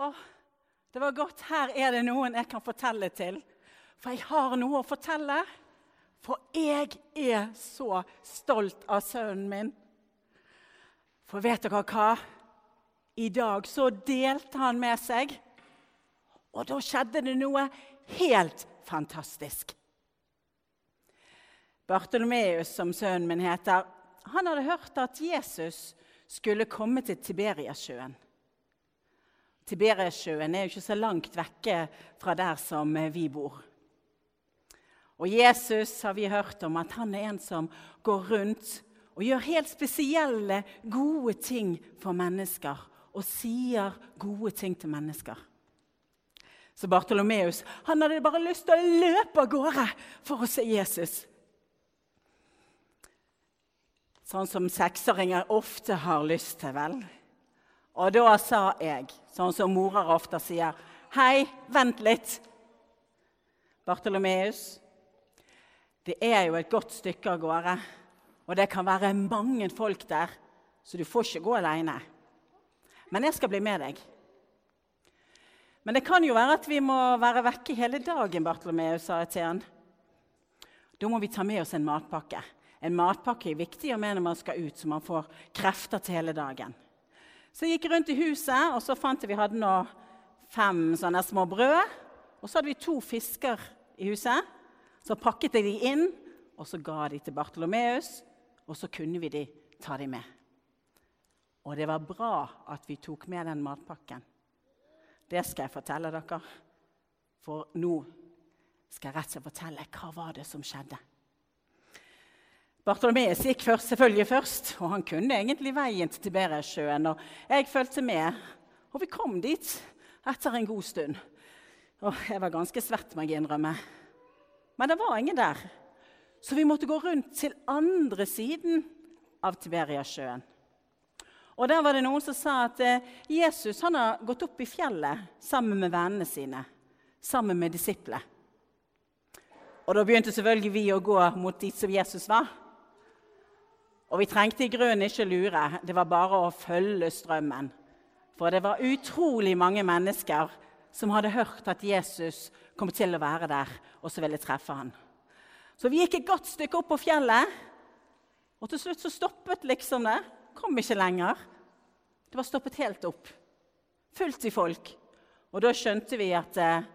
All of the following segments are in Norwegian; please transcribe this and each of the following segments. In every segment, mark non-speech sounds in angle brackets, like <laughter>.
Å, det var godt. Her er det noen jeg kan fortelle til. For jeg har noe å fortelle. For jeg er så stolt av sønnen min. For vet dere hva? I dag så delte han med seg, og da skjedde det noe helt fantastisk. Bartolomeus, som sønnen min heter, han hadde hørt at Jesus skulle komme til Tiberiasjøen. Tiberiasjøen er jo ikke så langt vekke fra der som vi bor. Og Jesus har vi hørt om at han er en som går rundt og gjør helt spesielle, gode ting for mennesker. Og sier gode ting til mennesker. Så Bartolomeus han hadde bare lyst til å løpe av gårde for å se Jesus. Sånn som seksåringer ofte har lyst til, vel. Og da sa jeg, sånn som morer ofte sier, 'Hei, vent litt.' Bartolomeus, det er jo et godt stykke av gårde, og det kan være mange folk der, så du får ikke gå alene. Men jeg skal bli med deg. Men det kan jo være at vi må være vekke hele dagen, Bartolomeus, sa jeg til han. Da må vi ta med oss en matpakke. En matpakke er viktig å med når man skal ut, så man får krefter til hele dagen. Så jeg gikk rundt i huset, og så fant jeg vi hadde nå fem sånne små brød. Og så hadde vi to fisker i huset. Så pakket jeg de inn, og så ga de til Bartolomeus. Og så kunne vi de ta de med. Og det var bra at vi tok med den matpakken. Det skal jeg fortelle dere. For nå skal jeg rett og slett fortelle hva var det som skjedde. Bartolomeus gikk først, selvfølgelig først, og han kunne egentlig veien til Tiberiasjøen. Og jeg fulgte med, og vi kom dit etter en god stund. Og jeg var ganske svett, må jeg innrømme. Men det var ingen der. Så vi måtte gå rundt til andre siden av Tiberiasjøen. Og Der var det noen som sa at eh, Jesus han har gått opp i fjellet sammen med vennene sine. Sammen med disiplene. Og Da begynte selvfølgelig vi å gå mot dit som Jesus var. Og vi trengte i grunnen ikke lure. Det var bare å følge strømmen. For det var utrolig mange mennesker som hadde hørt at Jesus kom til å være der, og så ville treffe han. Så vi gikk et godt stykke opp på fjellet, og til slutt så stoppet liksom det. Kom ikke lenger. Det var stoppet helt opp. Fullt i folk. Og da skjønte vi at eh,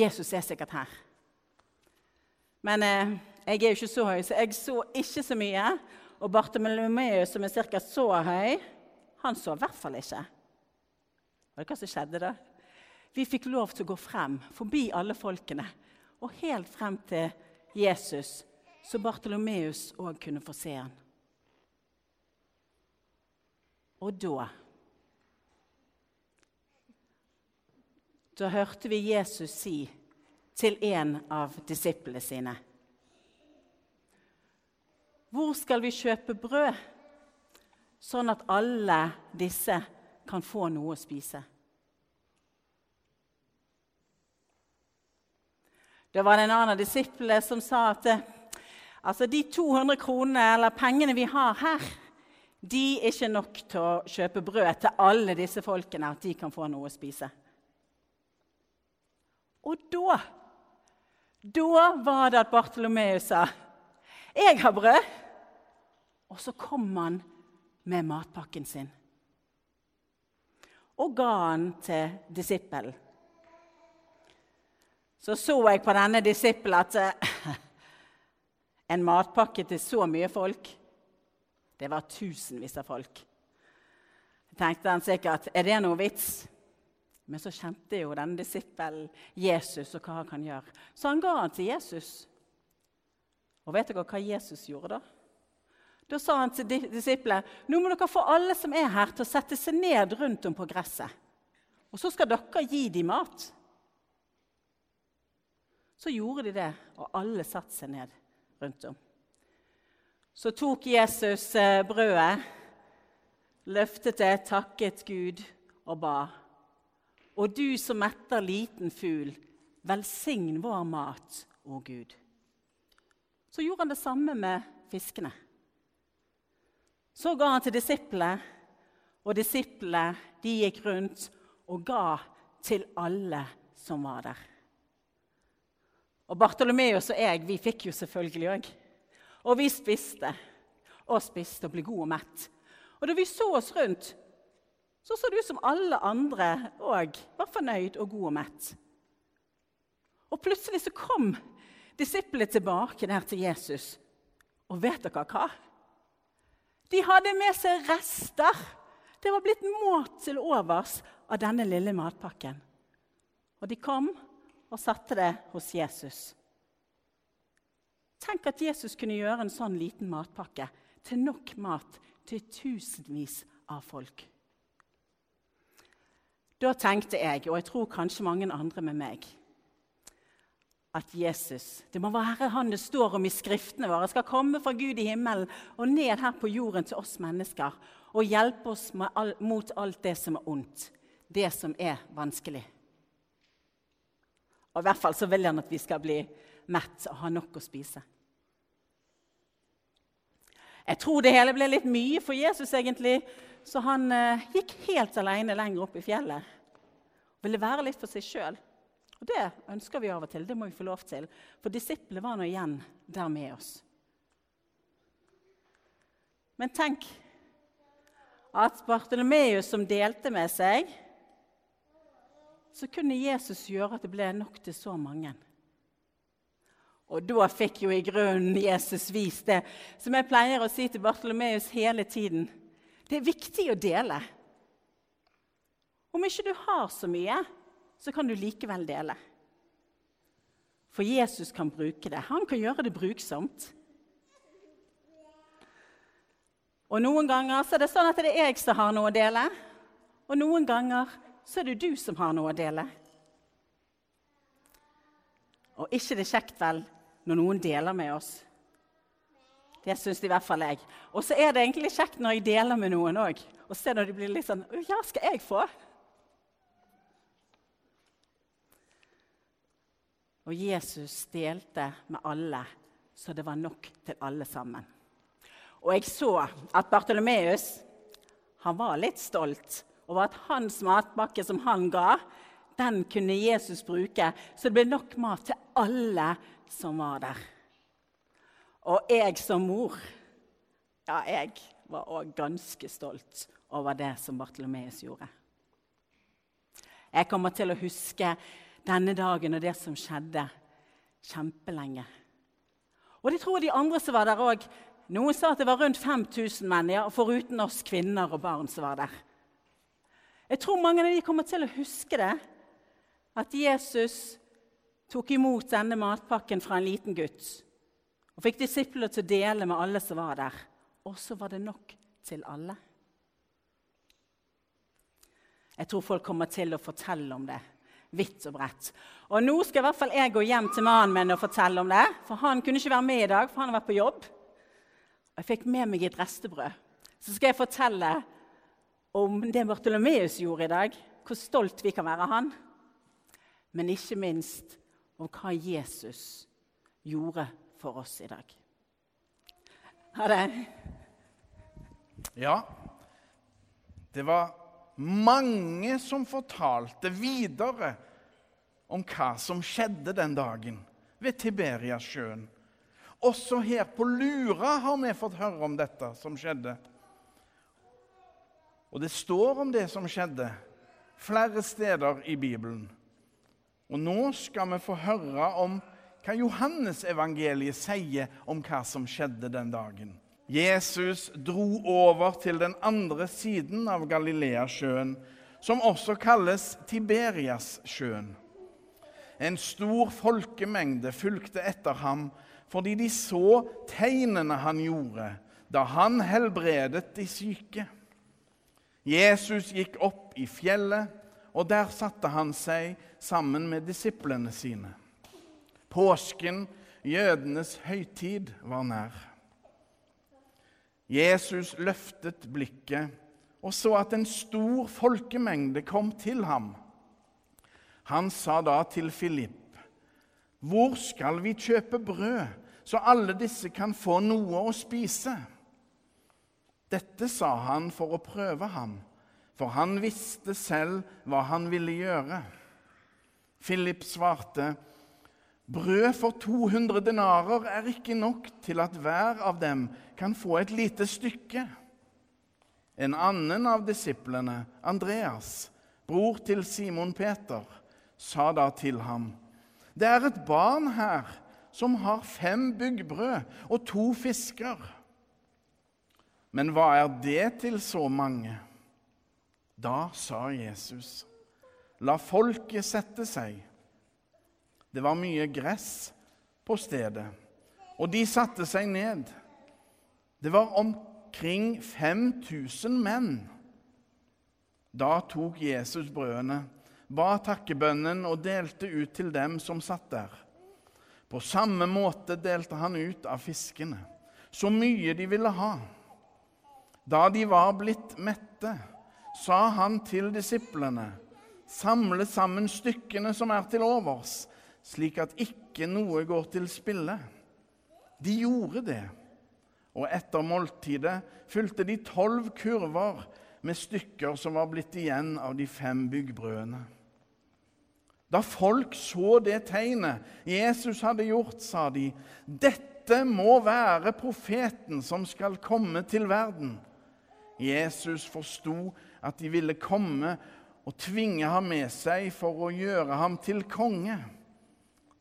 Jesus er sikkert her. Men eh, jeg er jo ikke så høy, så jeg så ikke så mye. Og Bartolomeus, som er ca. så høy, han så i hvert fall ikke. Var det hva som skjedde da? Vi fikk lov til å gå frem, forbi alle folkene, og helt frem til Jesus, så Bartolomeus òg kunne få se han. Og da Da hørte vi Jesus si til en av disiplene sine Hvor skal vi kjøpe brød, sånn at alle disse kan få noe å spise? Det var en annen disippel som sa at altså, de 200 kronene eller pengene vi har her, de er ikke nok til å kjøpe brød til alle disse folkene, at de kan få noe å spise. Og da Da var det at Bartolomeus sa, 'Jeg har brød.' Og så kom han med matpakken sin og ga han til disippelen så så jeg på denne disippelen at uh, <laughs> en matpakke til så mye folk Det var tusenvis av folk. Jeg tenkte han sikkert er det noe vits? Men så kjente jo denne disippelen Jesus og hva han kan gjøre. Så han ga han til Jesus. Og vet dere hva Jesus gjorde da? Da sa han til disiplene nå må dere få alle som er her, til å sette seg ned rundt om på gresset. Og så skal dere gi dem mat. Så gjorde de det, og alle satte seg ned rundt om. Så tok Jesus eh, brødet, løftet det, takket Gud og ba. Og du som metter liten fugl, velsign vår mat, å Gud. Så gjorde han det samme med fiskene. Så ga han til disiplene, og disiplene gikk rundt og ga til alle som var der. Og Bartolomeus og jeg vi fikk jo selvfølgelig òg. Og vi spiste og spiste og ble gode og mett. Og da vi så oss rundt, så så det ut som alle andre òg var fornøyd og god og mett. Og plutselig så kom disiplene tilbake der til Jesus. Og vet dere hva? De hadde med seg rester. Det var blitt mat til overs av denne lille matpakken. Og de kom og satte det hos Jesus. Tenk at Jesus kunne gjøre en sånn liten matpakke til nok mat til tusenvis av folk. Da tenkte jeg, og jeg tror kanskje mange andre med meg, at Jesus Det må være han det står om i skriftene våre. Skal komme fra Gud i himmelen og ned her på jorden til oss mennesker og hjelpe oss mot alt det som er ondt, det som er vanskelig. Og I hvert fall så vil han at vi skal bli mett og ha nok å spise. Jeg tror det hele ble litt mye for Jesus, egentlig, så han eh, gikk helt alene lenger opp i fjellet. Ville være litt for seg sjøl. Og det ønsker vi av og til. Det må vi få lov til. For disiplene var nå igjen der med oss. Men tenk at Bartolomeus, som delte med seg, så kunne Jesus gjøre at det ble nok til så mange. Og da fikk jo i grunnen Jesus vist det som jeg pleier å si til Bartolomeus hele tiden. Det er viktig å dele. Om ikke du har så mye, så kan du likevel dele. For Jesus kan bruke det. Han kan gjøre det bruksomt. Og Noen ganger så er det sånn at det er jeg som har noe å dele, og noen ganger så er det du som har noe å dele. Og ikke det er kjekt, vel, når noen deler med oss. Det syns i hvert fall jeg. Og så er det egentlig kjekt når jeg deler med noen òg. Og se når de blir litt sånn Ja, skal jeg få? Og Jesus delte med alle, så det var nok til alle sammen. Og jeg så at Bartolomeus han var litt stolt over at hans matpakke som han ga, den kunne Jesus bruke, så det ble nok mat til alle som var der. Og jeg som mor, ja, jeg var òg ganske stolt over det som Bartolomeus gjorde. Jeg kommer til å huske denne dagen og det som skjedde, kjempelenge. Og det tror jeg de andre som var der òg. Noen sa at det var rundt 5000 menn, ja, foruten oss kvinner og barn som var der. Jeg tror mange av de kommer til å huske det, at Jesus tok imot denne matpakken fra en liten gutt og fikk disipler til å dele med alle som var der. Og så var det nok til alle. Jeg tror folk kommer til å fortelle om det vidt og bredt. Og nå skal i hvert fall jeg gå hjem til mannen min og fortelle om det. For han kunne ikke være med i dag, for han har vært på jobb. Og jeg fikk med meg et restebrød. Så skal jeg fortelle om det Bartolomeus gjorde i dag. Hvor stolt vi kan være av han. Men ikke minst om hva Jesus gjorde for oss i dag. Ha det. Ja, det var mange som fortalte videre om hva som skjedde den dagen ved Tiberiasjøen. Også her på Lura har vi fått høre om dette som skjedde. Og det står om det som skjedde, flere steder i Bibelen. Og nå skal vi få høre om hva Johannesevangeliet sier om hva som skjedde den dagen. Jesus dro over til den andre siden av Galileasjøen, som også kalles Tiberiassjøen. En stor folkemengde fulgte etter ham fordi de så tegnene han gjorde da han helbredet de syke. Jesus gikk opp i fjellet, og der satte han seg sammen med disiplene sine. Påsken, jødenes høytid, var nær. Jesus løftet blikket og så at en stor folkemengde kom til ham. Han sa da til Filipp, 'Hvor skal vi kjøpe brød, så alle disse kan få noe å spise?' Dette sa han for å prøve ham, for han visste selv hva han ville gjøre. Philip svarte, Brød for 200 denarer er ikke nok til at hver av dem kan få et lite stykke. En annen av disiplene, Andreas, bror til Simon Peter, sa da til ham, Det er et barn her som har fem byggbrød og to fisker. Men hva er det til så mange? Da sa Jesus, La folket sette seg. Det var mye gress på stedet, og de satte seg ned. Det var omkring 5000 menn. Da tok Jesus brødene, ba takkebønnen og delte ut til dem som satt der. På samme måte delte han ut av fiskene, så mye de ville ha. Da de var blitt mette, sa han til disiplene.: Samle sammen stykkene som er til overs, slik at ikke noe går til spille. De gjorde det, og etter måltidet fulgte de tolv kurver med stykker som var blitt igjen av de fem byggbrødene. Da folk så det tegnet Jesus hadde gjort, sa de, 'Dette må være profeten som skal komme til verden.' Jesus forsto at de ville komme og tvinge ham med seg for å gjøre ham til konge.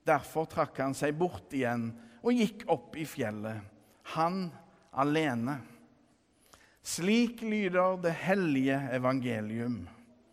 Derfor trakk han seg bort igjen og gikk opp i fjellet, han alene. Slik lyder det hellige evangelium.